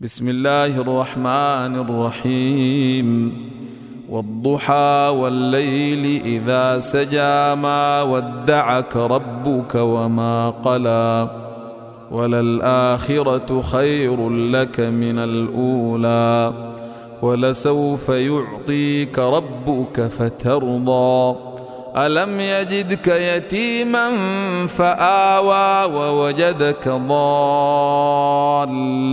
بسم الله الرحمن الرحيم والضحى والليل اذا سجى ما ودعك ربك وما قلى وللاخره خير لك من الاولى ولسوف يعطيك ربك فترضى ألم يجدك يتيما فآوى ووجدك